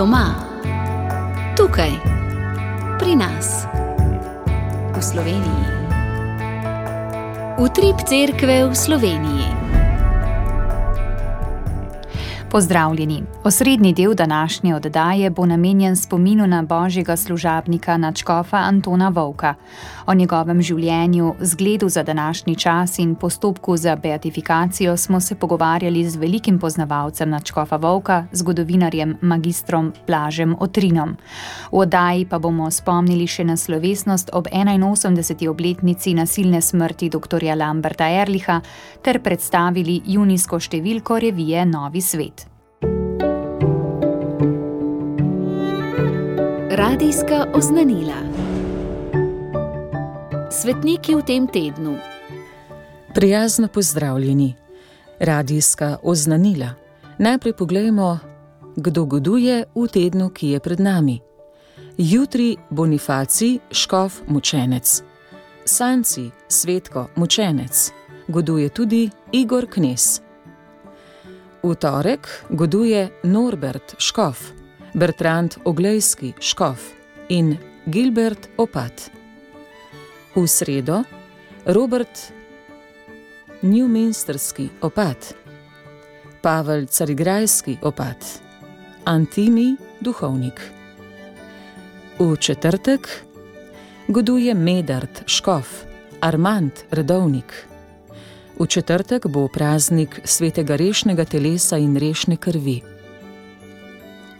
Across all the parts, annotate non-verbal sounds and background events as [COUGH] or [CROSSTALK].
Doma, tukaj, pri nas, v Sloveniji. Utrip cerkve v Sloveniji. Pozdravljeni. Osrednji del današnje oddaje bo namenjen spominu na božjega služabnika Načkofa Antona Vovka. O njegovem življenju, zgledu za današnji čas in postopku za beatifikacijo smo se pogovarjali z velikim poznavalcem Načkofa Vovka, zgodovinarjem magistrom Blažem Otrinom. V oddaji pa bomo spomnili še na slovesnost ob 81. obletnici nasilne smrti dr. Lamberta Erliha ter predstavili junijsko številko revije Novi svet. Radijska oznanila. Svetniki v tem tednu. Prijazno pozdravljeni. Radijska oznanila. Najprej pogledajmo, kdo goduje v tednu, ki je pred nami. Jutri Bonifaci, škof mučenec. Sanci, svetko mučenec. Goduje tudi Igor Knes. V torek goduje Norbert Škof. Bertrand Oglejski, Škof in Gilbert Opat. V sredo Robert Newminsterski Opat, Pavel Carigrajski Opat, Antimi Duhovnik. V četrtek goduje Medard Škof, Armand Redovnik. V četrtek bo praznik svetega rešnega telesa in rešne krvi.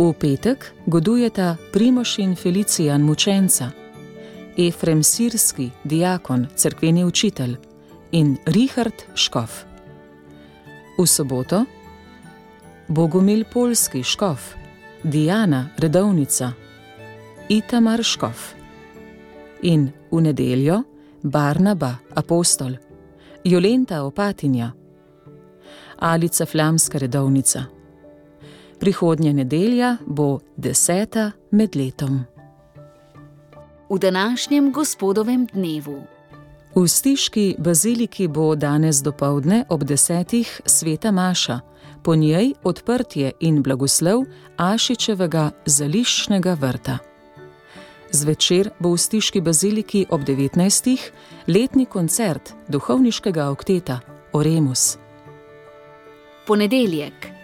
V petek godujeta Primoš in Felicijan mučenca, Efrem Sirski, diakon, crkveni učitelj in Richard Škof. V soboto Bogomil Polski Škof, Diana Redovnica, Itamar Škof in v nedeljo Barnaba Apostol, Jolenta Opatinja, Alica Flamska Redovnica. Prihodnja nedelja bo deseta med letom. V današnjem gospodovem dnevu. V Stiški baziliki bo danes dopoledne ob desetih sveta Maša, po njej odprtje in blagoslov Ašičevega zališčnega vrta. Zvečer bo v Stiški baziliki ob 19. letni koncert duhovniškega okteta Oremus. Ponedeljek.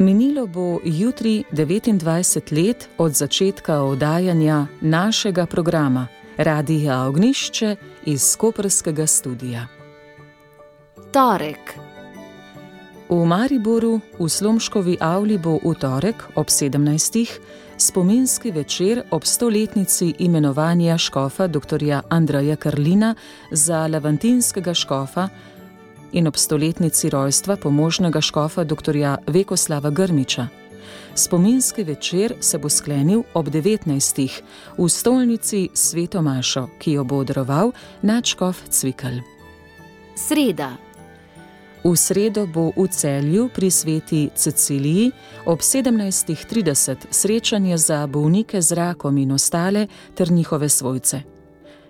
Minilo bo jutri 29 let od začetka oddajanja našega programa Radija Ognišče iz Koperskega studia. Torek. V Mariboru v Slomškovi avli bo v torek ob 17. spominski večer ob stoletnici imenovanja škofa dr. Andreja Karlina za levantinskega škofa in ob stoletnici rojstva pomožnega škofa dr. Vekoslava Grmiča. Spominski večer se bo sklenil ob 19. v stolnici Svetomašo, ki jo bo daroval načkov Cvikl. Sreda. V sredo bo v celju pri sveti Ceciliji ob 17.30 srečanje za bolnike z rakom in ostale ter njihove svojce.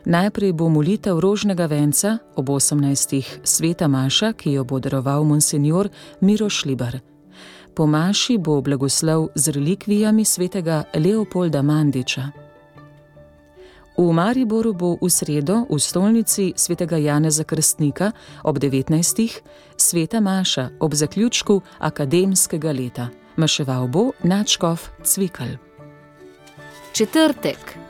Najprej bo molitev rožnega venca ob 18. sveta Maša, ki jo bo daroval monsignor Miroš Libar. Po Maši bo blagoslov z relikvijami svetega Leopolda Mandiča. V Mariboru bo v sredo v stolnici svetega Janeza Krstnika ob 19. sveta Maša ob zaključku akademskega leta. Maševal bo Načkov Cvikl. Četrtek.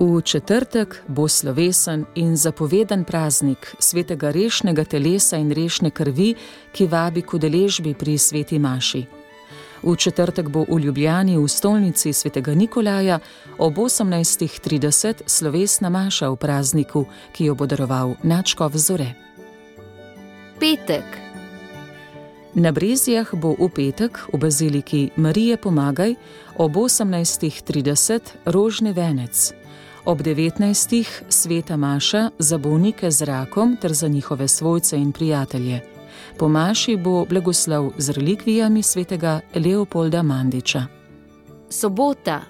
V četrtek bo slovesen in zapovedan praznik svetega rešnega telesa in rešne krvi, ki vabi k udeležbi pri sveti Maši. V četrtek bo v Ljubljani v stolnici svetega Nikolaja ob 18.30 slovesna Maša v prazniku, ki jo bo daroval Načkov Zore. Petek. Na Brezijah bo v petek v baziliki Marije Pomagaj ob 18.30 rožni venec ob 19. sveta Maša za bolnike z rakom ter za njihove svojce in prijatelje. Po Maši bo blagoslov z relikvijami svetega Leopolda Mandiča. Sobota.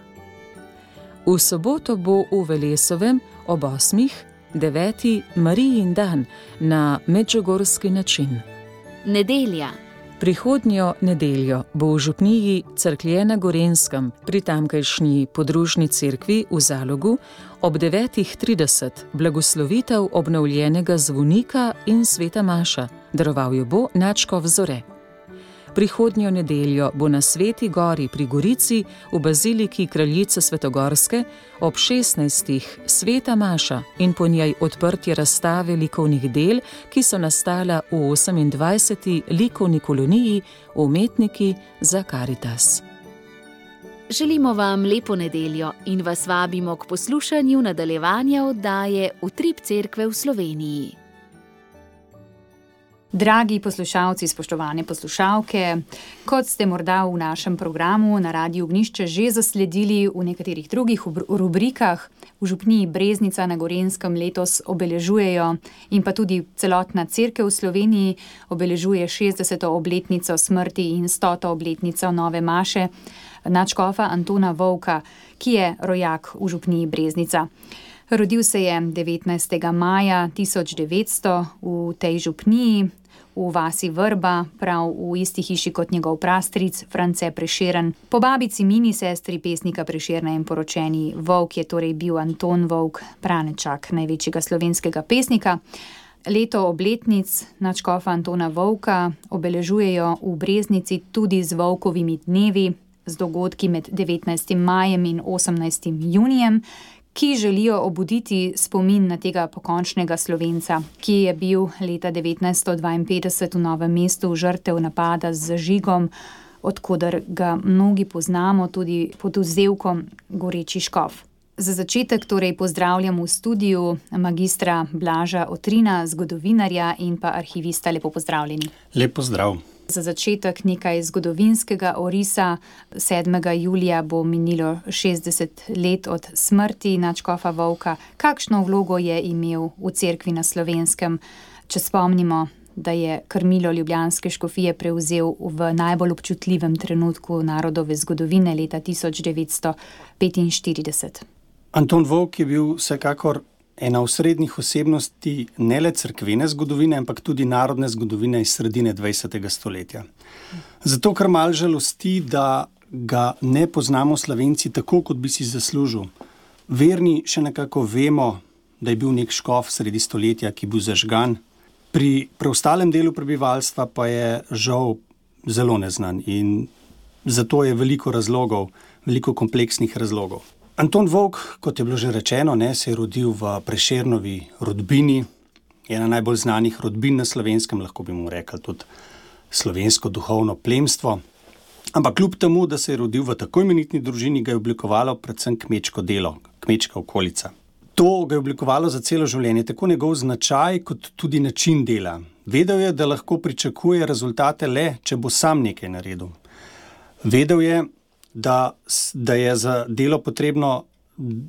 V soboto bo v Velesovem ob 8. 9. Marijin dan na medžugorski način. Nedelja. Prihodnjo nedeljo bo v župniji Crklje na Gorenskem pri tamkajšnji podružni cerkvi v Zalogu ob 9.30 blagoslovitev obnovljenega zvonika in sveta Maša, daroval jo bo Načko vzore. Prihodnjo nedeljo bo na Sveti Gori pri Gorici v baziliki kraljice Svetogorske ob 16. sveta Maša in po njej odprtje razstave likovnih del, ki so nastala v 28. likovni koloniji Umetniki za Karitas. Želimo vam lepo nedeljo in vas vabimo k poslušanju nadaljevanja oddaje Utrip Cerkve v Sloveniji. Dragi poslušalci, spoštovane poslušalke, kot ste morda v našem programu na Radiu Gnišče že zasledili v nekaterih drugih rubrikah, v Župniji Breznica na Gorenskem letos obeležujejo in pa tudi celotna crkva v Sloveniji obeležuje 60. obletnico smrti in 100. obletnico nove Maše, načkofa Antona Vovka, ki je rojak v Župniji Breznica. Rodil se je 19. maja 1900 v tej župniji, v vasi Vrba, prav v isti hiši kot njegov prastric France Preširen. Po babici mini sestri pesnika Preširna in poročeni Vovk je torej bil Anton Vovk, pranečak največjega slovenskega pesnika. Leto obletnic načkofa Antona Vovka obeležujejo v Breznici tudi z Vovkovimi dnevi, z dogodki med 19. majem in 18. junijem, ki želijo obuditi spomin na tega pokončnega slovenca, ki je bil leta 1952 v Novem mestu žrtev napada z zažigom, odkudar ga mnogi poznamo tudi pod vzevkom Goreči Škov. Za začetek torej pozdravljam v studiu magistra Blaža Otrina, zgodovinarja in pa arhivista. Lepo pozdravljeni. Lepo zdrav. Za začetek nekaj zgodovinskega orisa. 7. julija bo minilo 60 let od smrti Načkofa Vovka. Kakšno vlogo je imel v cerkvi na slovenskem, če spomnimo, da je krmilo Ljubljanske škofije prevzel v najbolj občutljivem trenutku narodove zgodovine leta 1945? Anton Vovk je bil vsekakor ena osrednjih osebnosti ne le crkvene zgodovine, ampak tudi narodne zgodovine iz sredine 20. stoletja. Zato kar mal žalosti, da ga ne poznamo slovenci tako, kot bi si zaslužil. Verni še nekako vemo, da je bil nek škof sredi stoletja, ki je bil zažgan, pri preostalem delu prebivalstva pa je žal zelo neznan in zato je veliko razlogov, veliko kompleksnih razlogov. Anton Vog, kot je bilo že rečeno, ne, se je rodil v Prešernovi rodbini, ena najbolj znanih rodbin na slovenskem, lahko bi mu rekli tudi slovensko duhovno plemstvo. Ampak kljub temu, da se je rodil v tako imenitni družini, ga je oblikovalo predvsem kmečko delo, kmečka okolica. To ga je oblikovalo za celo življenje, tako njegov značaj, kot tudi način dela. Vedel je, da lahko pričakuje rezultate le, če bo sam nekaj naredil. Vedel je, da, da je za delo potrebno,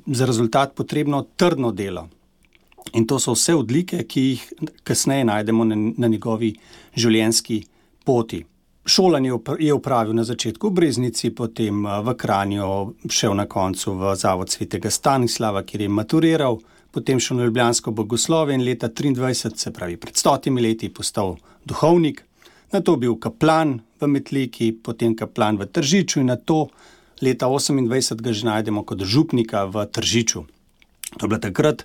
za rezultat potrebno trdno delo. In to so vse odlike, ki jih kasneje najdemo na, na njegovi življenjski poti. Šolanje je upravil na začetku v Breznici, potem v Kranju, šel na koncu v Zavod svetega Stanislava, kjer je maturiral, potem šel na Ljubljansko bogoslovje in leta 23, se pravi pred stotimi leti, postal duhovnik. Na to bil kaplan v Metliki, potem kaplan v Tržiču in na to leta 28 ga že najdemo kot župnika v Tržiču. To je bila takrat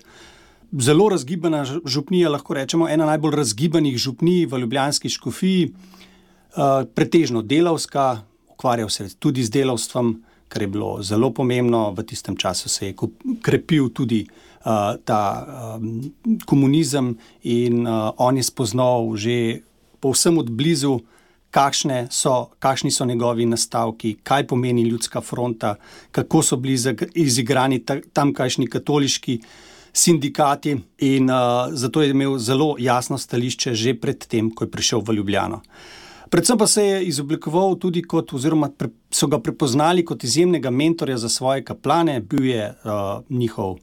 zelo razgibana župnija, lahko rečemo ena najbolj razgibanih župnij v Ljubljanski škofiji, uh, pretežno delavska, ukvarjal se tudi z delavstvom, kar je bilo zelo pomembno. V tistem času se je krepil tudi uh, ta um, komunizem in uh, on je spoznal že povsem od blizu, kakšne so, kakšni so njegovi nastavki, kaj pomeni ljudska fronta, kako so bili izigrani tamkajšnji katoliški sindikati, in uh, zato je imel zelo jasno stališče že predtem, ko je prišel v Ljubljano. Predvsem pa se je izoblikoval tudi kot, oziroma so ga prepoznali kot izjemnega mentorja za svoje kaplane, bil je uh, njihov,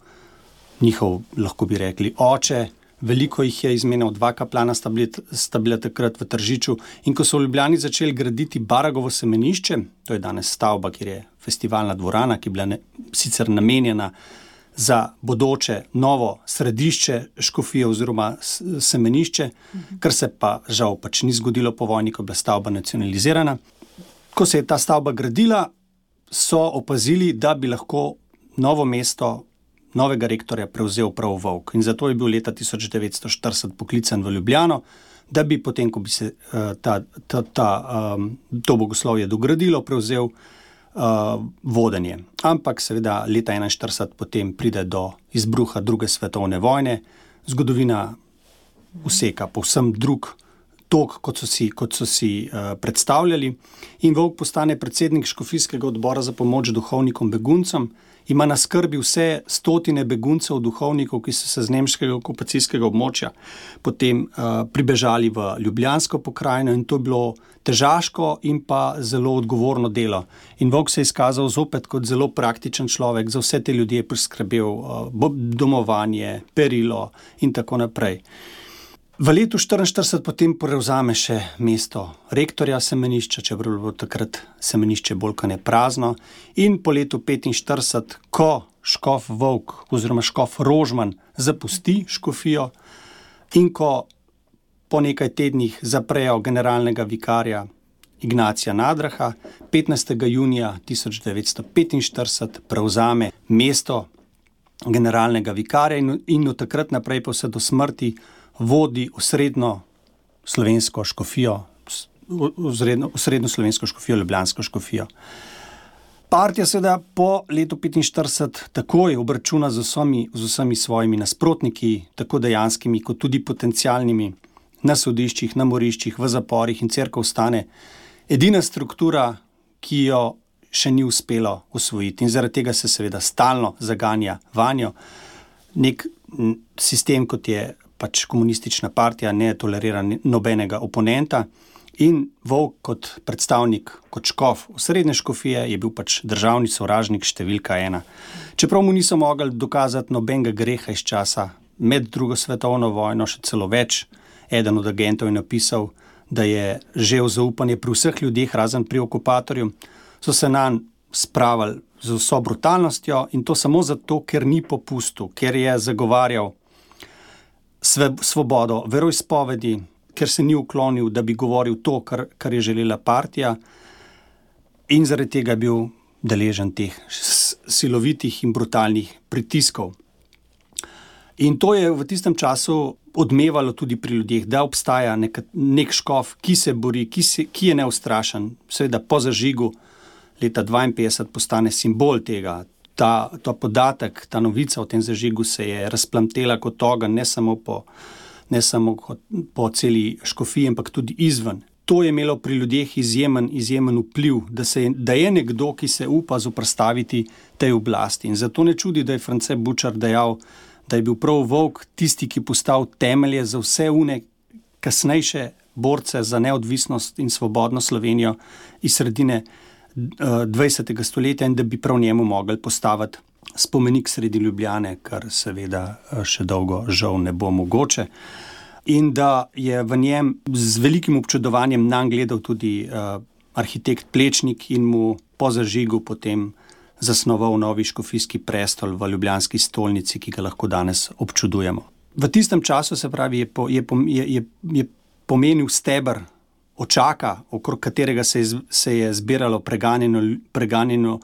njihov, lahko bi rekli, oče, veliko jih je izmenjal, dva kaplana sta, bili, sta bila takrat v Tržiču. In ko so v Ljubljani začeli graditi Baragovo semenišče, to je danes stavba, kjer je festivalna dvorana, ki je bila ne, sicer namenjena za bodoče novo središče škofije oziroma semenišče, kar se pa žal pač ni zgodilo po vojni, ko je bila stavba nacionalizirana. Ko se je ta stavba gradila, so opazili, da bi lahko novo mesto novega rektorja prevzel prav Vovk. In zato je bil leta 1940 poklican v Ljubljano, da bi potem, ko bi se uh, ta, ta, ta, um, to bogoslovje dogradilo, prevzel uh, vodenje. Ampak seveda leta 1941 potem pride do izbruha druge svetovne vojne, zgodovina useka povsem drug tok, kot so si, kot so si uh, predstavljali. In Vovk postane predsednik Škofijskega odbora za pomoč duhovnikom beguncem ima na skrbi vse stotine beguncev, duhovnikov, ki so se z nemškega okupacijskega območja potem uh, pribežali v Ljubljansko pokrajino in to je bilo težaško in pa zelo odgovorno delo. In Vok se je izkazal zopet kot zelo praktičen človek, za vse te ljudi je priskrbel uh, domovanje, perilo in tako naprej. V letu 1944 potem prevzame še mesto rektorja semenišča, čeprav je bilo takrat semenišče bolj kot ne prazno. In po letu 1945, ko Škof Vovk oziroma Škof Rožman zapusti Škofijo in ko po nekaj tednih zaprejo generalnega vikarja Ignacija Nadraha, 15. junija 1945 prevzame mesto generalnega vikarja in, in od takrat naprej pa vse do smrti vodi osrednjo slovensko škofijo, osrednjo slovensko škofijo, ljubljansko škofijo. Partija seveda po letu 1945 takoj obračuna z vsemi, z vsemi svojimi nasprotniki, tako dejanskimi, kot tudi potencialnimi, na sodiščih, na moriščih, v zaporih in crkva ostane edina struktura, ki jo še ni uspelo usvojiti. In zaradi tega se seveda stalno zaganja vanjo nek sistem, kot je pač komunistična partija ne tolerira nobenega oponenta. In Vovk, kot predstavnik, kot škof v srednje škofije, je bil pač državni sovražnik številka ena. Čeprav mu niso mogli dokazati nobenega greha iz časa med drugo svetovno vojno, še celo več, eden od agentov je napisal, da je že v zaupanje pri vseh ljudeh, razen pri okupatorju, so se na njega spravili z vso brutalnostjo in to samo zato, ker ni popustil, ker je zagovarjal svobodo veroizpovedi, ker se ni uklonil, da bi govoril to, kar, kar je želela partija, in zaradi tega je bil deležen teh silovitih in brutalnih pritiskov. In to je v tistem času odmevalo tudi pri ljudeh, da obstaja nek, nek škof, ki se bori, ki, se, ki je neustrašen. Seveda po zažigu leta 1952 postane simbol tega, ta, ta podatek, ta novica o tem zažigu se je razplamtela kot ogen, ne samo po, ne samo po celi škofiji, ampak tudi izven. To je imelo pri ljudeh izjemen, izjemen vpliv, da, se, da je nekdo, ki se upa zoprstaviti tej oblasti. In zato ne čudi, da je France Bučar dejal, da je bil prav Vovk tisti, ki je postal temelje za vse une kasnejše borce za neodvisnost in svobodno Slovenijo iz sredine 20. stoletja in da bi prav njemu mogli postaviti spomenik sredi Ljubljane, kar seveda eh, še dolgo žal ne bo mogoče. In da je v njem z velikim občudovanjem nam gledal tudi uh, arhitekt Plečnik in mu po zažigu potem zasnoval novi škofijski prestol v Ljubljanski stolnici, ki ga lahko danes občudujemo. V tistem času se pravi, je, po, je, je, je, je pomenil stebr očaka, okrog katerega se je, se je zbiralo preganjeno, preganjeno,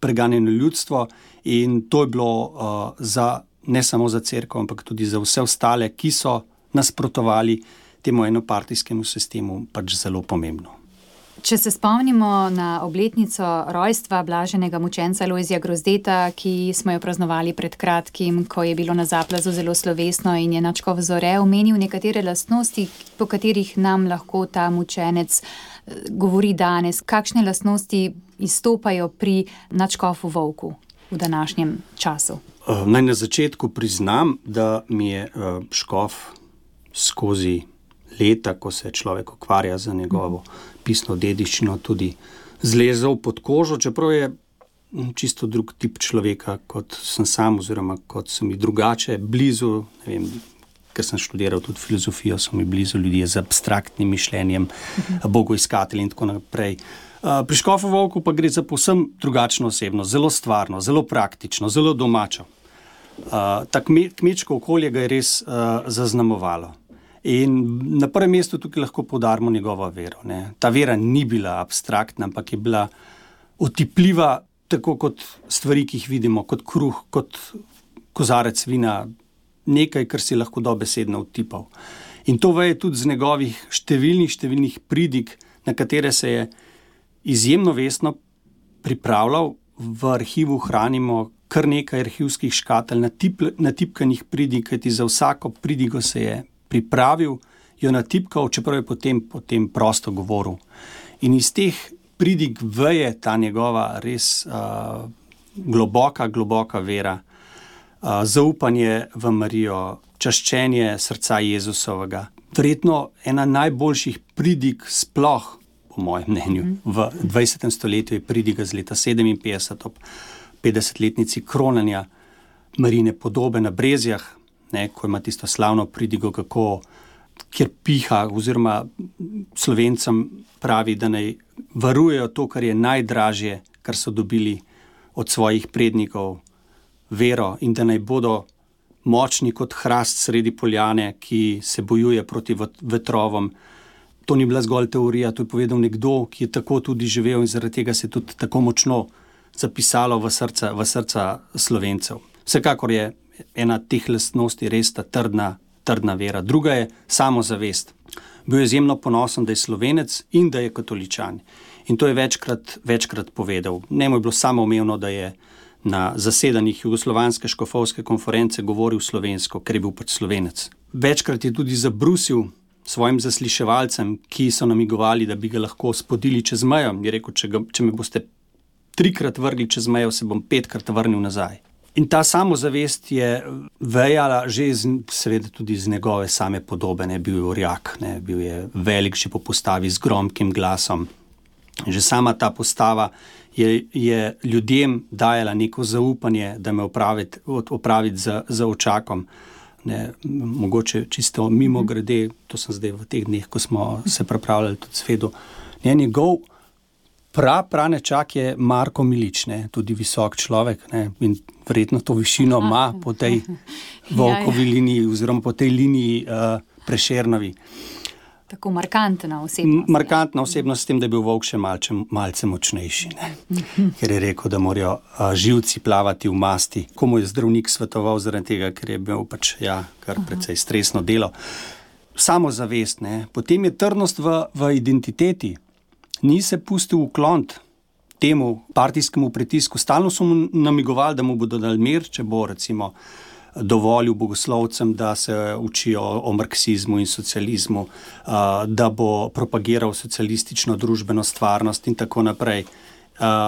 preganjeno ljudstvo, in to je bilo uh, za, ne samo za crkvo, ampak tudi za vse ostale, ki so nasprotovali temu enopartijskemu sistemu, pač zelo pomembno. Če se spomnimo na obletnico rojstva blaženega mučenca Lojzija Grozdeta, ki smo jo praznovali pred kratkim, ko je bilo na zaplazu zelo slovesno in je načkov zore omenil nekatere lastnosti, po katerih nam lahko ta mučenec eh, govori danes, kakšne lastnosti izstopajo pri načkofu Vovku v današnjem času. Eh, naj na začetku priznam, da mi je eh, škof skozi leta, ko se človek ukvarja z njegovo pisno dediščino, tudi zlezel pod kožo, čeprav je čisto drug tip človeka, kot sem sam, oziroma kot so mi drugače, blizu. Vem, ker sem študiral tudi filozofijo, so mi blizu ljudje z abstraktnim mišljenjem, mhm. bogoiskatelji in tako naprej. Pri Škofu Volku pa gre za povsem drugačno osebnost, zelo stvarno, zelo praktično, zelo domačo. Uh, ta kmečko okolje ga je res uh, zaznamovalo. In na prvem mestu tukaj lahko podarimo njegovo vero. Ne. Ta vera ni bila abstraktna, ampak je bila otipljiva, tako kot stvari, ki jih vidimo, kot kruh, kot kozarec vina, nekaj, kar si lahko dobesedno utipal. In to veje tudi z njegovih številnih, številnih pridig, na katere se je izjemno vestno pripravljal. V arhivu hranimo kar nekaj arhivskih škatelj, natipkanih pridig, kajti za vsako pridigo se je pripravil, jo natipkal, čeprav je potem, potem prosto govoril. In iz teh pridig veje ta njegova res uh, globoka, globoka vera, uh, zaupanje v Marijo, čaščenje srca Jezusovega. Verjetno ena najboljših pridig, sploh, po mojem mnenju, v 20. stoletju je pridiga z leta 57, ob 50-letnici kronanja Marine podobe na Brezjah, ne, ko ima tisto slavno pridigo, kako. Ker piha, oziroma slovencem pravi, da naj varujejo to, kar je najdražje, kar so dobili od svojih prednikov, vero, in da naj bodo močni kot hrast sredi poljane, ki se bojuje proti vetrovom. To ni bila zgolj teorija, to je povedal nekdo, ki je tako tudi živel in zaradi tega se je tudi tako močno zapisalo v srca, v srca slovencev. Vsekakor je ena teh lastnosti res ta trdna, trdna vera. Druga je samozavest. Bil je izjemno ponosen, da je slovenec in da je katoličan. In to je večkrat, večkrat povedal. Ne mu je bilo samo umevno, da je na zasedanjih Jugoslovanske škofovske konference govoril slovensko, ker je bil pač slovenec. Večkrat je tudi zabrusil svojim zasliševalcem, ki so namigovali, da bi ga lahko spodili čez mejo. Je rekel, če, ga, če me boste trikrat vrgli čez mejo, se bom petkrat vrnil nazaj. In ta samozavest je vejala že iz, seveda tudi iz njegove same podobe, ne bil je orjak, ne bil je velik že po postavi z gromkim glasom. Že sama ta postava je, je ljudem dajala neko zaupanje, da me opraviti, opraviti za, za očakom. Ne, mogoče čisto mimo grede, to sem zdaj v teh dneh, ko smo se pripravljali tudi svetu. Njegov prav pranečak je Marko Milič, ne, tudi visok človek ne, in verjetno to višino ima po tej ja, [LAUGHS] ja. volkovi liniji oziroma po tej liniji uh, prešernovi. Tako markantna osebnost. Markantna osebnost, s tem, da je bil volk še malce, malce močnejši. Ne? Ker je rekel, da morajo a, živci plavati v masti. Komu je zdravnik svetoval zaradi tega, ker je bil pač ja, kar precej stresno delo. Samo zavest, ne? potem je trdnost v, v identiteti. Ni se pustil ukloniti temu partijskemu pritisku. Stalno so mu namigovali, da mu bodo dali mir, če bo recimo dovolil bogoslovcem, da se učijo o marksizmu in socializmu, da bo propagiral socialistično družbeno stvarnost in tako naprej,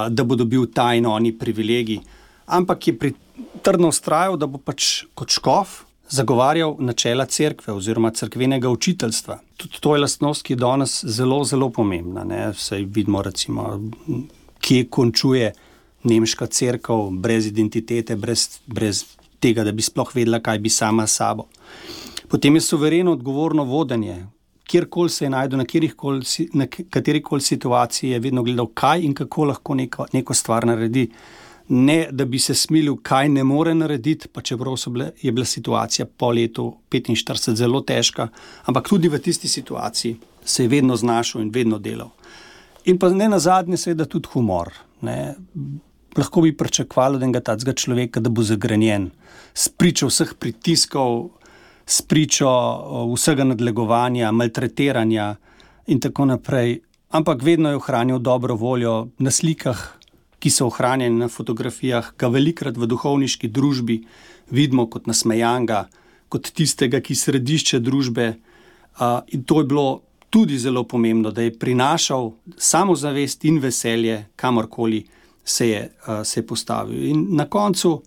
da bo dobil tajno oni privilegij. Ampak je pri trdno ustrajal, da bo pač kot škof zagovarjal načela cerkve oziroma cerkvenega učiteljstva. Tudi to je lastnost, ki je danes zelo, zelo pomembna. Vse vidimo, recimo, kje končuje nemška cerkev brez identitete, brez, brez tega, da bi sploh vedela, kaj bi sama sabo. Potem je suvereno odgovorno vodenje. Kjerkoli se je najdel, na kateri koli situaciji, je vedno gledal, kaj in kako lahko neko, neko stvar naredi. Ne, da bi se smilil, kaj ne more narediti, pa čeprav bile, je bila situacija po letu 45 zelo težka, ampak tudi v tisti situaciji se je vedno znašel in vedno delal. In pa ne na zadnje, seveda tudi humor. Ne. Lahko bi pričakovali od enega takega človeka, da bo zagrenjen, spričo vseh pritiskov, spričo vsega nadlegovanja, maltretiranja in tako naprej. Ampak vedno je ohranil dobro voljo na slikah, ki so ohranjene na fotografijah, ga velikrat v duhovniški družbi vidimo kot nasmejanga, kot tistega, ki je središče družbe. In to je bilo tudi zelo pomembno, da je prinašal samozavest in veselje kamorkoli se je, se je postavil. In na koncu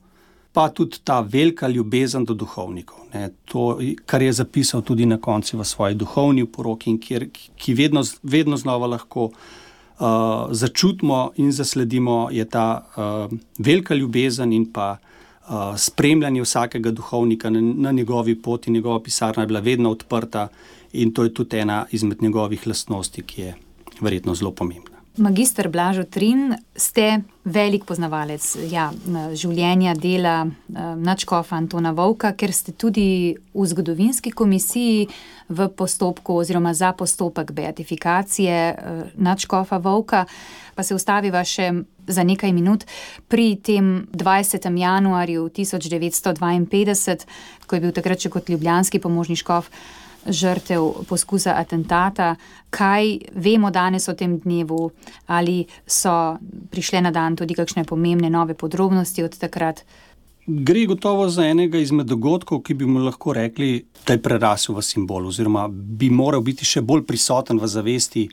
pa tudi ta velika ljubezen do duhovnikov. Ne, to, kar je zapisal tudi na koncu v svoji duhovni poroki, kjer, ki vedno, vedno znova lahko uh, začutimo in zasledimo, je ta uh, velika ljubezen in pa uh, spremljanje vsakega duhovnika na, na njegovi poti. Njegova pisarna je bila vedno odprta in to je tudi ena izmed njegovih lastnosti, ki je verjetno zelo pomembna. Magister Blažo Trin, ste velik poznavalec ja, življenja, dela načkofa Antona Vovka, ker ste tudi v zgodovinski komisiji v postopku oziroma za postopek beatifikacije načkofa Vovka. Pa se ustaviva še za nekaj minut pri tem 20. januarju 1952, ko je bil takrat še kot ljubljanski pomožni škof žrtev poskusa atentata. Kaj vemo danes o tem dnevu, ali so prišle na dan tudi kakšne pomembne nove podrobnosti od takrat? Gre gotovo za enega izmed dogodkov, ki bi mu lahko rekli, da je prerasel v simbol, oziroma bi moral biti še bolj prisoten v zavesti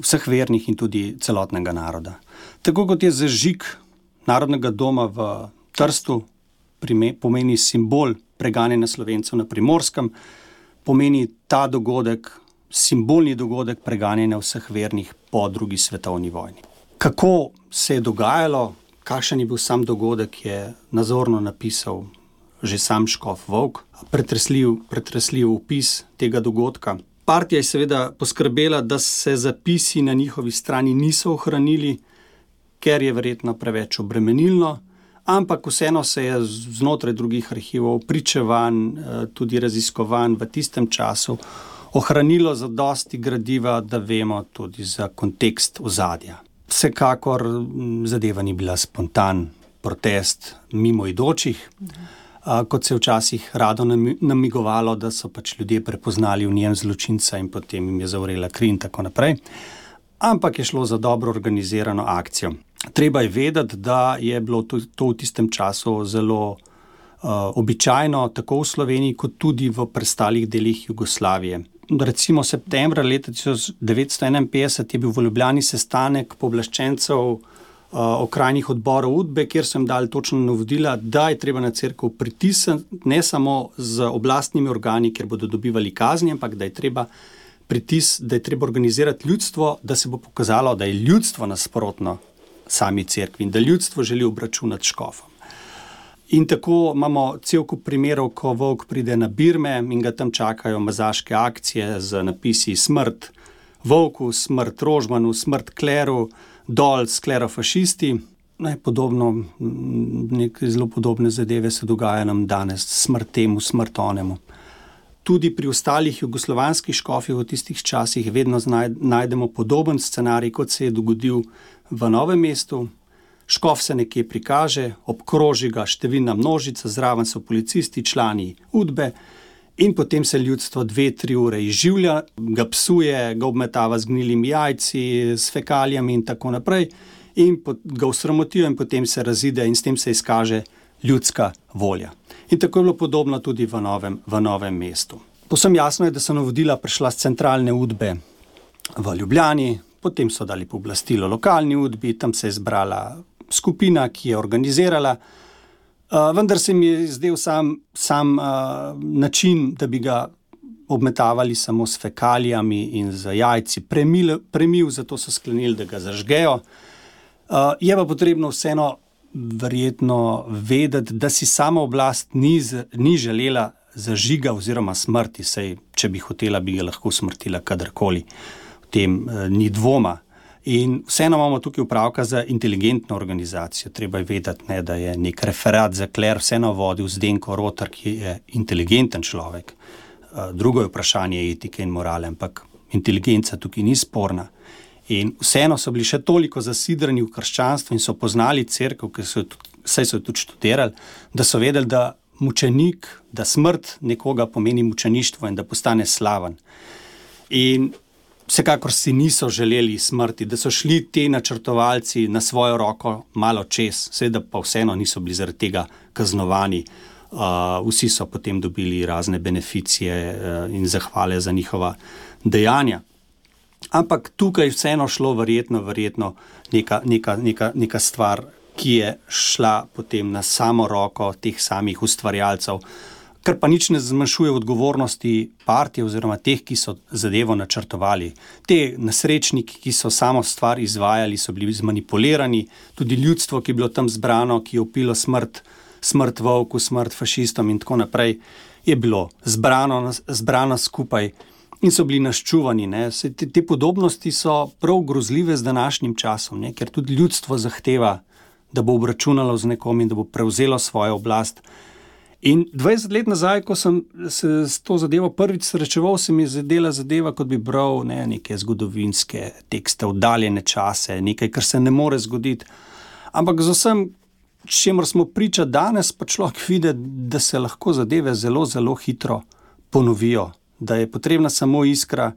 vseh vernih in tudi celotnega naroda. Tako kot je zažig narodnega doma v Trstu, pomeni simbol preganjanja slovencev na primorskem pomeni ta dogodek, simbolni dogodek preganjanja vseh vernih po drugi svetovni vojni. Kako se je dogajalo, kakšen je bil sam dogodek, je nazorno napisal že sam Škof Vok, pretresljiv, pretresljiv opis tega dogodka. Partija je seveda poskrbela, da se zapisi na njihovi strani niso ohranili, ker je verjetno preveč obremenilno ampak vseeno se je znotraj drugih arhivov, pričevanj, eh, tudi raziskovanj v tistem času ohranilo za dosti gradiva, da vemo tudi za kontekst ozadja. Vsekakor zadeva ni bila spontan protest mimoidočih, kot se je včasih rado namigovalo, da so pač ljudje prepoznali v njem zločinca in potem jim je zavrela kri in tako naprej. Ampak je šlo za dobro organizirano akcijo. Treba je vedeti, da je bilo to, to v tistem času zelo uh, običajno, tako v Sloveniji, kot tudi v preostalih delih Jugoslavije. Recimo septembra leta 1951 je bil v Ljubljani sestanek povlaščencev uh, okrajnih odborov UDBE, kjer so jim dali točno navodila, da je treba na crkvu pritisniti ne samo z oblastnimi organi, ker bodo dobivali kazni, ampak da je treba. Pritis, da je treba organizirati ljudstvo, da se bo pokazalo, da je ljudstvo nasprotno sami crkvi in da ljudstvo želi obračunati škofom. In tako imamo cel kup primerov, ko volk pride na Birme in ga tam čakajo mazaške akcije z napisi smrt volku, smrt rožmanu, smrt kleru, dol sklerofašisti. Ne, podobno, neke zelo podobne zadeve se dogajajo nam danes, smrt temu, smrt onemu. Tudi pri ostalih jugoslovanskih škofih v tistih časih vedno najdemo podoben scenarij, kot se je dogodil v novem mestu, škof se nekje prikaže, obkroži ga številna množica, zraven so policisti, člani udbe. In potem se ljudstvo dve, tri ure izživlja, ga psuje, ga obmetava z gnilimi jajci, s fekalijami in tako naprej, in ga usramotijo, in potem se razide, in s tem se izkaže ljudska volja. In tako je bilo podobno tudi v novem, v novem mestu. Posem jasno je, da so navodila prišla z centralne udbe v Ljubljani, potem so dali pooblastilo lokalni udbi, tam se je zbrala skupina, ki je organizirala. Uh, vendar se mi je zdel sam, sam uh, način, da bi ga obmetavali samo s fekalijami in z jajci, premil, premil zato so sklenili, da ga zažgejo. Uh, je pa potrebno vseeno verjetno vedeti, da si sama oblast ni, ni želela zažiga oziroma smrti, sej če bi hotela, bi ga lahko smrtila kadarkoli. Uh, tem uh, ni dvoma. In vseeno imamo tukaj upravka za inteligentno organizacijo. Treba je vedeti, ne, da je nek referat za kler vseeno vodil Zdenko Rotar, ki je inteligenten človek. Uh, drugo je vprašanje etike in morale, ampak inteligenca tukaj ni sporna. In vseeno so bili še toliko zasidrani v krščanstvo in so poznali crkvo, ki so jo tudi študirali, da so vedeli, da mučenik, da smrt nekoga pomeni mučeništvo in da postane slaven. In Vsekakor si niso želeli smrti, da so šli ti načrtovalci na svojo roko malo čez, seveda pa vseeno niso bili zaradi tega kaznovani. Uh, vsi so potem dobili razne beneficije uh, in zahvale za njihova dejanja. Ampak tukaj je vseeno šlo, verjetno, verjetno neka, neka, neka, neka stvar, ki je šla potem na samo roko teh samih ustvarjalcev. Kar pa nič ne zmanjšuje odgovornosti partije oziroma teh, ki so zadevo načrtovali. Te nasrečniki, ki so samo stvar izvajali, so bili zmanipulirani, tudi ljudstvo, ki je bilo tam zbrano, ki je upilo smrt, smrt volku, smrt fašistom in tako naprej, je bilo zbrano, zbrano skupaj. In so bili naščuvani. Te, te podobnosti so prav grozljive z današnjim časom, ne? ker tudi ljudstvo zahteva, da bo obračunalo z nekom in da bo prevzelo svojo oblast. In 20 let nazaj, ko sem se s to zadevo prvič srečeval, se mi je zdela zadeva, kot bi bral ne, neke zgodovinske tekste, oddaljene čase, nekaj, kar se ne more zgoditi. Ampak z vsem, čemer smo priča danes, pa človek vidi, da se lahko zadeve zelo, zelo hitro ponovijo, da je potrebna samo iskra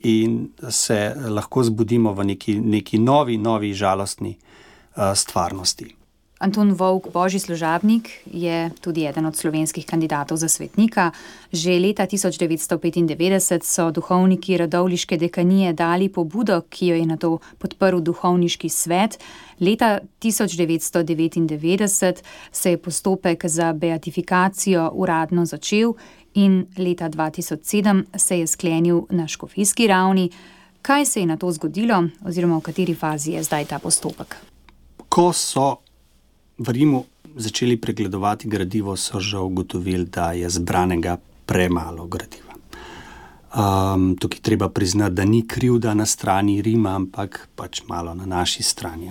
in se lahko zbudimo v neki, neki novi, novi, žalostni uh, stvarnosti. Anton Vovk, božji služabnik, je tudi eden od slovenskih kandidatov za svetnika. Že leta 1995 so duhovniki Radovliške dekanije dali pobudo, ki jo je na to podprl duhovniški svet. Leta 1999 se je postopek za beatifikacijo uradno začel in leta 2007 se je sklenil na škofijski ravni. Kaj se je na to zgodilo, oziroma v kateri fazi je zdaj ta postopek? Ko so v Rimu začeli pregledovati gradivo, so že ugotovili, da je zbranega premalo gradiva. Um, tukaj treba priznati, da ni krivda na strani Rima, ampak pač malo na naši strani.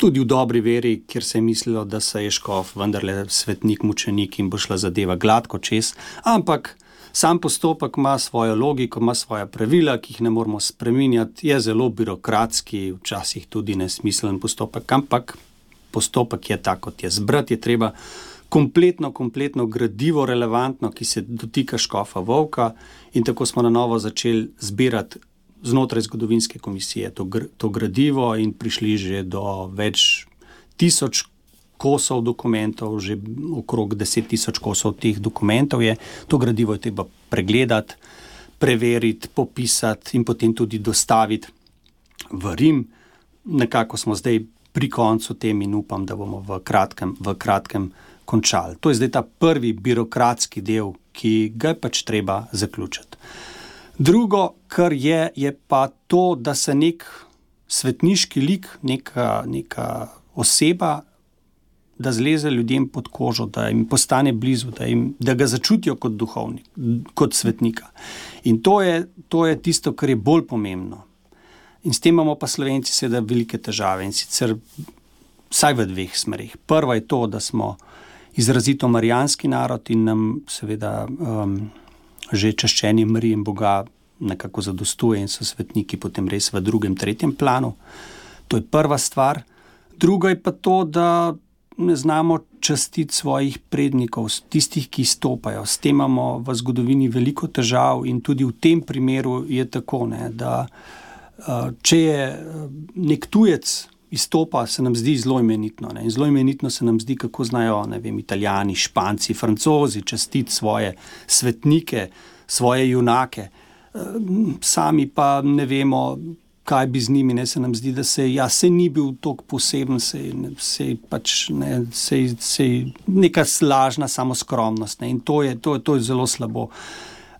Tudi v dobri veri, kjer se je mislilo, da se je škof, vendarle svetnik, mučenik in bo šla zadeva gladko čez. Ampak sam postopek ima svojo logiko, ima svoje pravila, ki jih ne moramo spremenjati, je zelo birokratski, včasih tudi nesmiselen postopek, ampak postopek je tak, kot je. Zbrati je treba kompletno, kompletno gradivo, relevantno, ki se dotika škofa Vovka, in tako smo na novo začeli zbirati znotraj zgodovinske komisije to, gr to gradivo, in prišli že do več tisoč. Kosov dokumentov, že okrog 10.000 kosov teh dokumentov je, to gradivo je treba pregledati, preveriti, popisati in potem tudi dostaviti v Rim. Nekako smo zdaj pri koncu tem in upam, da bomo v kratkem, v kratkem končali. To je zdaj ta prvi birokratski del, ki ga je pač treba zaključiti. Drugo, kar je, je pa to, da se nek svetniški lik, neka, neka oseba, da zleze ljudem pod kožo, da jim postane blizu, da, jim, da ga začutijo kot duhovnik, kot svetnika. In to je, to je tisto, kar je bolj pomembno. In s tem imamo pa slovenci seveda velike težave in sicer vsaj v dveh smerih. Prva je to, da smo izrazito marijanski narod in nam seveda um, že čaščenje Marije in Boga nekako zadostuje in so svetniki potem res v drugem, tretjem planu. To je prva stvar. Druga je pa to, da ne znamo častiti svojih prednikov, tistih, ki stopajo. S tem imamo v zgodovini veliko težav in tudi v tem primeru je tako, ne, da Eh, če je eh, nek tujec izstopa, se nam zdi zelo imenitno. Ne? Zelo imenitno se nam zdi, kako znajo vem, italijani, španci, francozi častiti svoje svetnike, svoje junake. Eh, sami pa ne vemo, kaj bi z njimi. Ne? Se nam zdi, da se, ja, se ni bil tako poseben, se je pač ne, se, se, neka lažna samoskromnost. Ne? In to je, to, to je zelo slabo.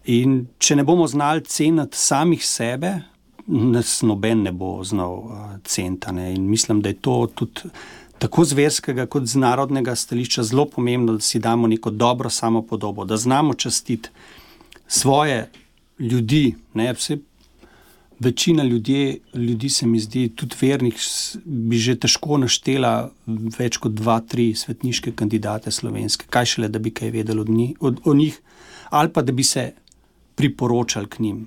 In če ne bomo znali ceniti samih sebe, nas noben ne bo znal uh, centane. In mislim, da je to tudi tako z verskega, kot z narodnega stališča zelo pomembno, da si damo neko dobro samopodobo, da znamo častiti svoje ljudi. Ne, vse, večina ljudi, ljudi se mi zdi, tudi vernih, bi že težko naštela več kot dva, tri svetniške kandidate slovenske, kaj šele, da bi kaj vedeli od njih, od, o njih ali pa da bi se priporočali k njim.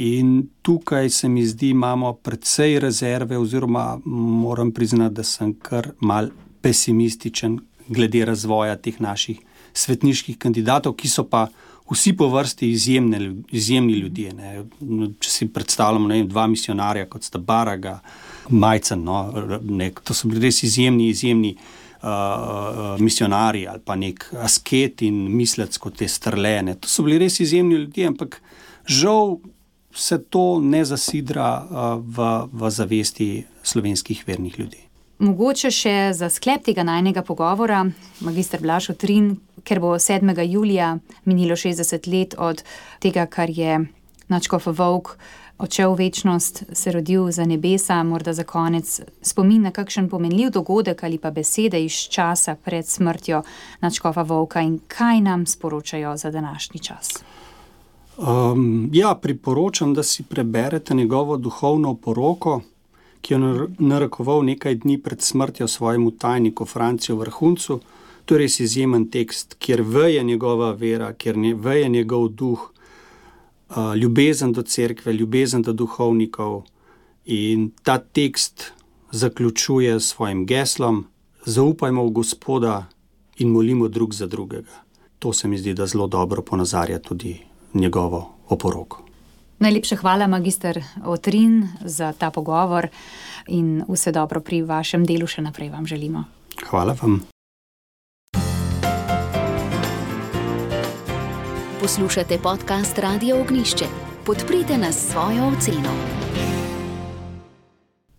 In tukaj se mi zdi, imamo precej rezerve, oziroma moram priznati, da sem kar mal pesimističen glede razvoja teh naših svetniških kandidatov, ki so pa vsi po vrsti izjemne, izjemni ljudje. Ne. Če si predstavljamo ne, dva misionarja, kot sta Baraga, Majcen, no, ne, to so bili res izjemni, izjemni. Uh, misionarji ali pa nek asket in mislec kot te strlene. To so bili res izjemni ljudje, ampak žal se to ne zasidra v, v zavesti slovenskih vernih ljudi. Mogoče še za sklep tega najnega pogovora, magistr Blašo Trin, ker bo 7. julija minilo 60 let od tega, kar je Načkov Vovk odšel v večnost, se rodil za nebesa, morda za konec spomin na kakšen pomenljiv dogodek ali pa besede iz časa pred smrtjo Načkova Vovka in kaj nam sporočajo za današnji čas. Um, ja, priporočam, da si preberete njegovo duhovno poroko, ki jo narekoval nekaj dni pred smrtjo svojemu tajniku Francijo Vrhuncu. To je res izjemen tekst, kjer veje njegova vera, kjer veje njegov duh, uh, ljubezen do cerkve, ljubezen do duhovnikov. In ta tekst zaključuje s svojim geslom: Zaupajmo v Gospoda in molimo drug za drugega. To se mi zdi, da zelo dobro ponazarja tudi njegovo oporoko. Najlepša hvala, magister Otrin, za ta pogovor in vse dobro pri vašem delu še naprej vam želimo. Hvala vam. Poslušate podcast Radio Ognišče. Podprite nas svojo oceno.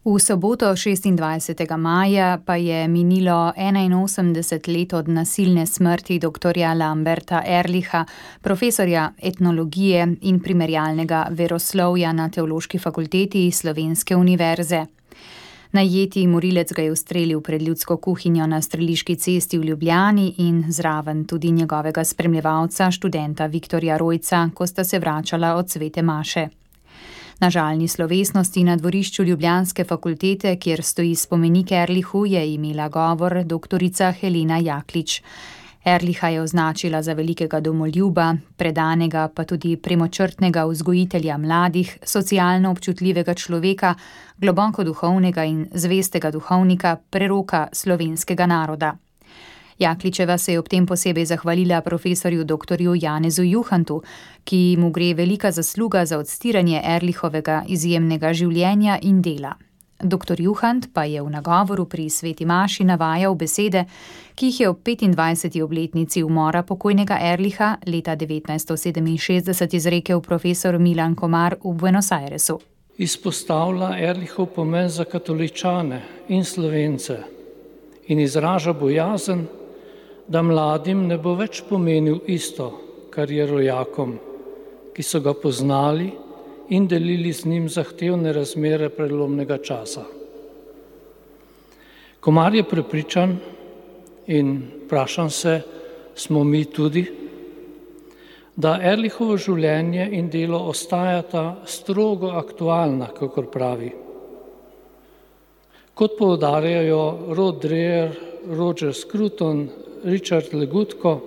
V soboto 26. maja pa je minilo 81 let od nasilne smrti dr. Lamberta Erliha, profesorja etnologije in primerjalnega veroslovja na Teološki fakulteti Slovenske univerze. Najeti morilec ga je ustrelil pred ljudsko kuhinjo na streliški cesti v Ljubljani in zraven tudi njegovega spremljevalca, študenta Viktorja Rojca, ko sta se vračala od svete Maše. Na žalni slovesnosti na dvorišču Ljubljanske fakultete, kjer stoji spomenik Erlihu, je imela govor dr. Helena Jaklič. Erliha je označila za velikega domoljuba, predanega pa tudi premočrtnega vzgojitelja mladih, socialno občutljivega človeka, globoko duhovnega in zvestega duhovnika, preroka slovenskega naroda. Jakličeva se je ob tem posebej zahvalila profesorju dr. Janezu Juhantu, ki mu gre velika zasluga za odstiranje Erlihovega izjemnega življenja in dela. Dr. Juhant pa je v nagovoru pri Sveti Maši navajal besede, ki jih je ob 25. obletnici umora pokojnega Erliha leta 1967 izrekel profesor Milan Komar v Buenos Airesu. Izpostavlja Erlihov pomen za katoličane in slovence in izraža bojazen, da mladim ne bo več pomenil isto, kar je rojakom, ki so ga poznali in delili z njim zahtevne razmere prelomnega časa. Komar je prepričan in vprašam se, smo mi tudi, da Erlihovo življenje in delo ostajata strogo aktualna, kakor pravi. Kot poudarjajo Rod Dreher, Roger Scruton, Richard Legutko,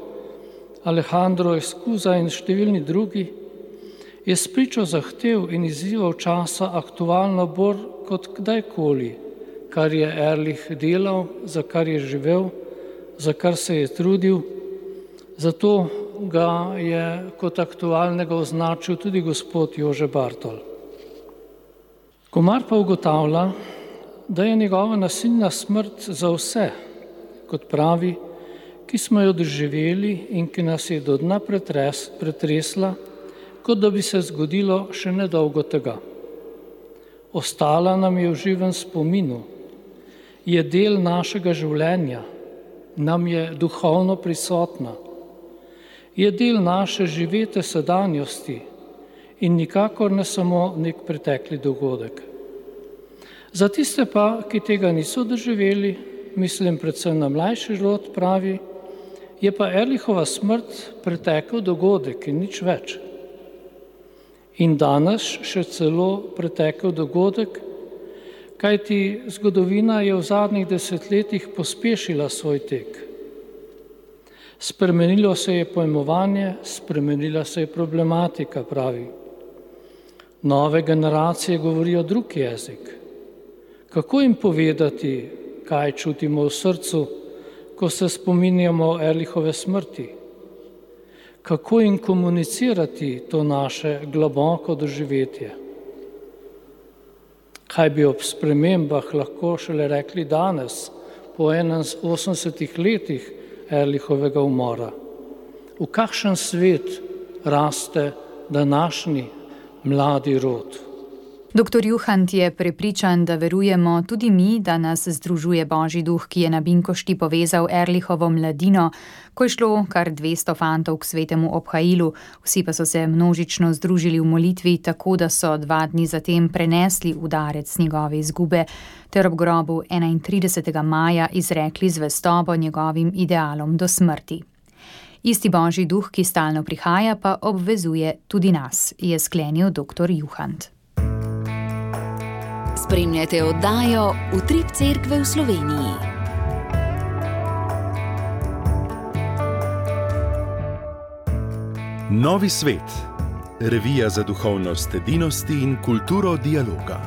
Alejandro Escuza in številni drugi, je spričo zahtev in izzivov časa aktualno bolj kot kdajkoli, kar je Erlich delal, za kar je živel, za kar se je trudil, zato ga je kot aktualnega označil tudi gospod Jože Bartol. Komar pa ugotavlja, da je njegova nasilna smrt za vse, kot pravi, ki smo jo doživeli in ki nas je do dna pretres, pretresla, kot da bi se zgodilo še nedolgo tega. Ostala nam je v živem spominu, je del našega življenja, nam je duhovno prisotna, je del naše živete sedanjosti in nikakor ne samo nek pretekli dogodek. Za tiste pa, ki tega niso doživeli, mislim predvsem na mlajši rod, pravi, je pa Erlihova smrt pretekel dogodek in nič več in danes še celo pretekel dogodek, kajti zgodovina je v zadnjih desetletjih pospešila svoj tek. Spremenilo se je pojmovanje, spremenila se je problematika, pravi. Nove generacije govorijo drug jezik. Kako jim povedati, kaj čutimo v srcu, ko se spominjamo Erlihove smrti? kako jim komunicirati to naše globoko doživetje. Kaj bi ob spremembah lahko šele rekli danes, po 81 letih Erlihovega umora? V kakšen svet raste današnji mladi rod? Dr. Juhant je prepričan, da verujemo tudi mi, da nas združuje Božji duh, ki je na Binkošti povezal Erlihovo mladino, ko je šlo kar 200 fantov k svetemu obhajilu, vsi pa so se množično združili v molitvi, tako da so dva dni zatem prenesli udarec njegove izgube, ter ob grobu 31. maja izrekli zvestobo njegovim idealom do smrti. Isti božji duh, ki stalno prihaja, pa obvezuje tudi nas, je sklenil dr. Juhant. Spremljate oddajo Utrip Cerkve v Sloveniji. Novi svet, revija za duhovnost, edinosti in kulturo dialoga.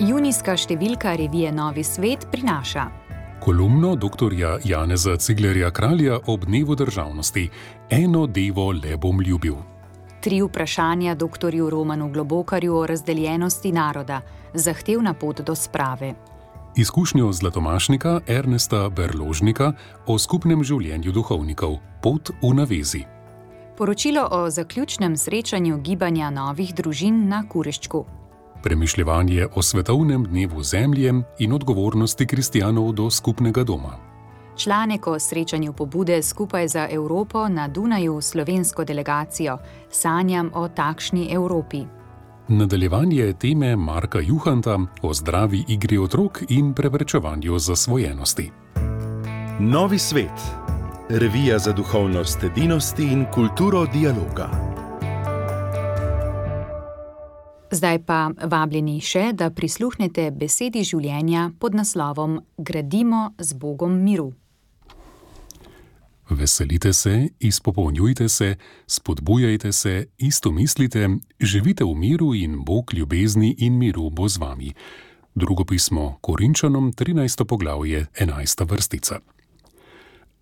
Junijska številka revije Novi svet prinaša kolumno dr. Janeza Ciglerja Kralja ob dnevu državnosti: Eno devo le bom ljubil. Tri vprašanja dr. Romanu Globokarju o razdeljenosti naroda, zahtevna pot do sprave. Izkušnjo zlatomašnika Ernesta Berložnika o skupnem življenju duhovnikov, pot v navezi. Poročilo o zaključnem srečanju gibanja novih družin na Kureščku. Premišljanje o svetovnem dnevu zemlje in odgovornosti kristijanov do skupnega doma. Članek o srečanju pobude skupaj za Evropo na Dunaju slovensko delegacijo Sanjam o takšni Evropi. Nadaljevanje teme Marka Juhanta o zdravi igri otrok in preprečevanju zasvojenosti. Novi svet, revija za duhovnost, edinosti in kulturo dialoga. Zdaj pa vabljeni še, da prisluhnete besedi življenja pod naslovom Gradimo z Bogom miru. Veselite se, izpopolnjujte se, spodbujajte se, isto mislite, živite v miru in Bog ljubezni in miru bo z vami. Drugo pismo Korinčanom, 13. poglavje, 11. vrstica.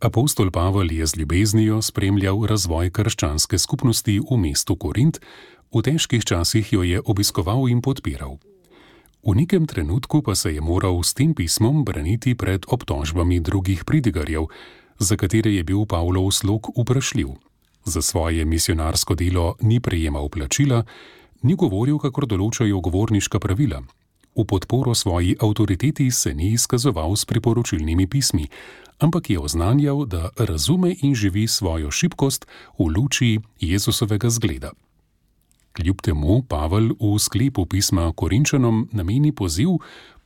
Apostol Pavel je z ljubeznijo spremljal razvoj krščanske skupnosti v mestu Korint, v težkih časih jo je obiskoval in podpiral. V nekem trenutku pa se je moral s tem pismom braniti pred obtožbami drugih pridigarjev, za katere je bil Pavlov slog vprašljiv. Za svoje misionarsko delo ni prejemal plačila, ni govoril, kako določajo govorniška pravila. V podporo svoji avtoriteti se ni izkazoval s priporočilnimi pismi, ampak je oznanjal, da razume in živi svojo šibkost v luči Jezusovega zgleda. Kljub temu Pavel v sklepu pisma Korinčanom nameni poziv,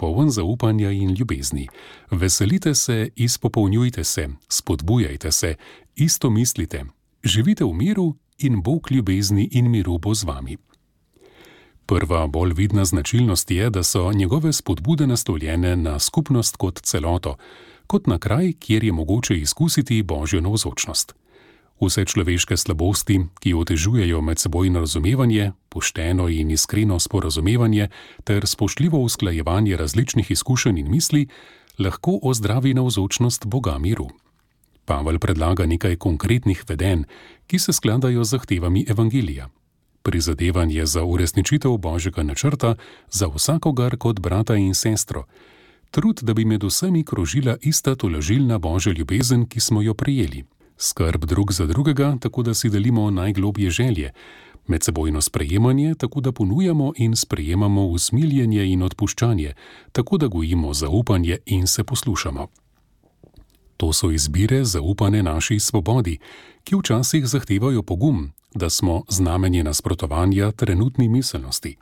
poln zaupanja in ljubezni. Veselite se, izpopolnjujte se, spodbujajte se, isto mislite, živite v miru in Bog ljubezni in miru bo z vami. Prva bolj vidna značilnost je, da so njegove spodbude nastavljene na skupnost kot celoto, kot na kraj, kjer je mogoče izkusiti božjo navzočnost. Vse človeške slabosti, ki otežujejo medsebojno razumevanje, pošteno in iskreno sporazumevanje ter spoštljivo usklajevanje različnih izkušenj in misli, lahko ozdravi navzočnost Boga miru. Pavel predlaga nekaj konkretnih veden, ki se skladajo z zahtevami Evangelija. Prizadevanje za uresničitev božjega načrta za vsakogar kot brata in sestro, trud, da bi med vsemi krožila ista tolažilna božja ljubezen, ki smo jo prijeli skrb drug za drugega, tako da si delimo najglobje želje, medsebojno sprejemanje, tako da ponujamo in sprejemamo usmiljenje in odpuščanje, tako da gojimo zaupanje in se poslušamo. To so izbire zaupane naši svobodi, ki včasih zahtevajo pogum, da smo znamenje nasprotovanja trenutni miselnosti.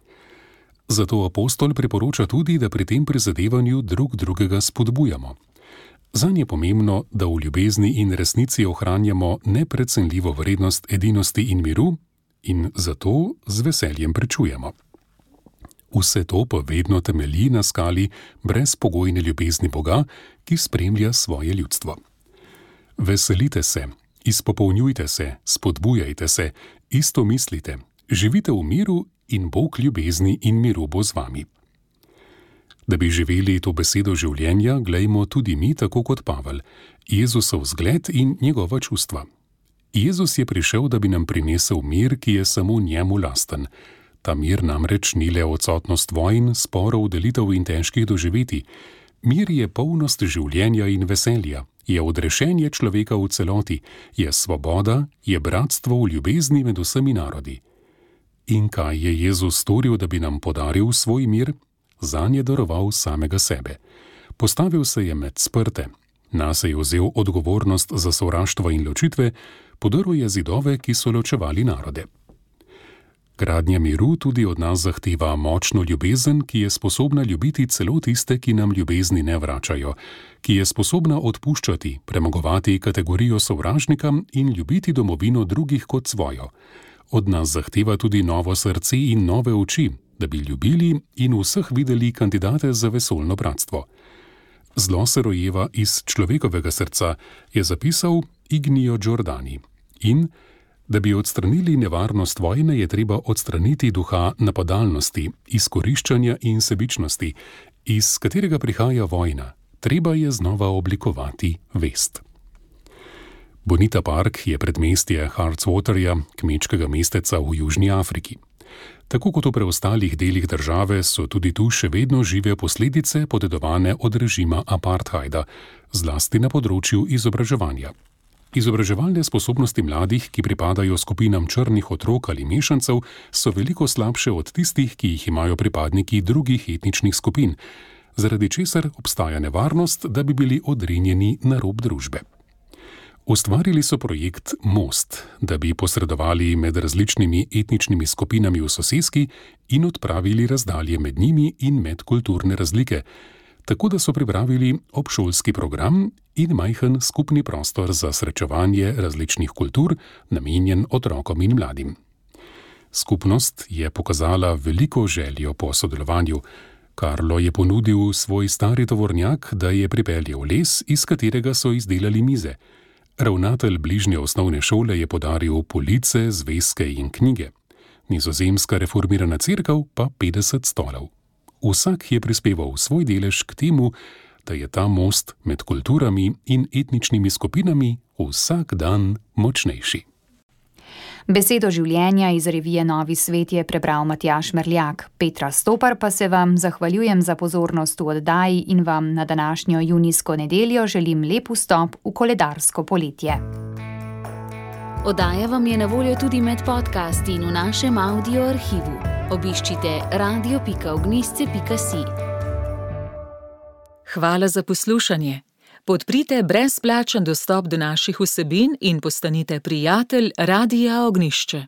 Zato apostol priporoča tudi, da pri tem prizadevanju drug drugega spodbujamo. Zanj je pomembno, da v ljubezni in resnici ohranjamo neprecenljivo vrednost edinosti in miru, in zato z veseljem prečujemo. Vse to pa vedno temelji na skali brezpogojne ljubezni Boga, ki spremlja svoje ljudstvo. Veselite se, izpopolnjujte se, spodbujajte se, isto mislite, živite v miru in Bog ljubezni in miru bo z vami. Da bi živeli to besedo življenja, glejmo tudi mi, tako kot Pavel, Jezusov zgled in njegova čustva. Jezus je prišel, da bi nam prinesel mir, ki je samo njemu lasten. Ta mir namreč ni le odsotnost vojn, sporov, delitev in težkih doživeti. Mir je polnost življenja in veselja, je odrešenje človeka v celoti, je svoboda, je bratstvo v ljubezni med vsemi narodi. In kaj je Jezus storil, da bi nam podaril svoj mir? Za nje daroval samega sebe. Postavil se je med sprte, nas je vzel odgovornost za sovraštvo in ločitve, podaril je zidove, ki so ločevali narode. Gradnja miru tudi od nas zahteva močno ljubezen, ki je sposobna ljubiti celo tiste, ki nam ljubezni ne vračajo, ki je sposobna odpuščati, premagovati kategorijo sovražnika in ljubiti domovino drugih kot svojo. Od nas zahteva tudi novo srce in nove oči, da bi ljubili in vseh videli kandidate za vesoljno bratstvo. Zlo se rojeva iz človekovega srca, je zapisal Ignijo Giordani. In Da bi odstranili nevarnost vojne, je treba odstraniti duha napadalnosti, izkoriščanja in sebičnosti, iz katerega prihaja vojna. Treba je znova oblikovati vest. Bonita Park je predmestje Hartswaterja, kmečkega mesteca v Južni Afriki. Tako kot v preostalih delih države, so tudi tu še vedno žive posledice podedovane od režima apartheida, zlasti na področju izobraževanja. Izobraževalne sposobnosti mladih, ki pripadajo skupinam črnih otrok ali mešancev, so veliko slabše od tistih, ki jih imajo pripadniki drugih etničnih skupin, zaradi česar obstaja nevarnost, da bi bili odrinjeni na rob družbe. Ustvarili so projekt Most, da bi posredovali med različnimi etničnimi skupinami v soseski in odpravili razdalje med njimi in medkulturne razlike tako da so pripravili obšolski program in majhen skupni prostor za srečevanje različnih kultur, namenjen otrokom in mladim. Skupnost je pokazala veliko željo po sodelovanju. Karlo je ponudil svoj stari tovornjak, da je pripeljal les, iz katerega so izdelali mize. Ravnatelj bližnje osnovne šole je podaril police, zvezke in knjige. Nizozemska reformirana crkva pa 50 stolov vsak je prispeval svoj delež k temu, da je ta most med kulturami in etničnimi skupinami vsak dan močnejši. Besedo življenja iz revije Novi svet je prebral Matjaš Merljak. Petra Stopar pa se vam zahvaljujem za pozornost v oddaji in vam na današnjo junijsko nedeljo želim lep vstop v koledarsko poletje. Oddaja vam je na voljo tudi med podcasti in v našem audio arhivu obiščite radio.ognisce.si. Hvala za poslušanje. Podprite brezplačen dostop do naših vsebin in postanite prijatelj Radia Ognišče.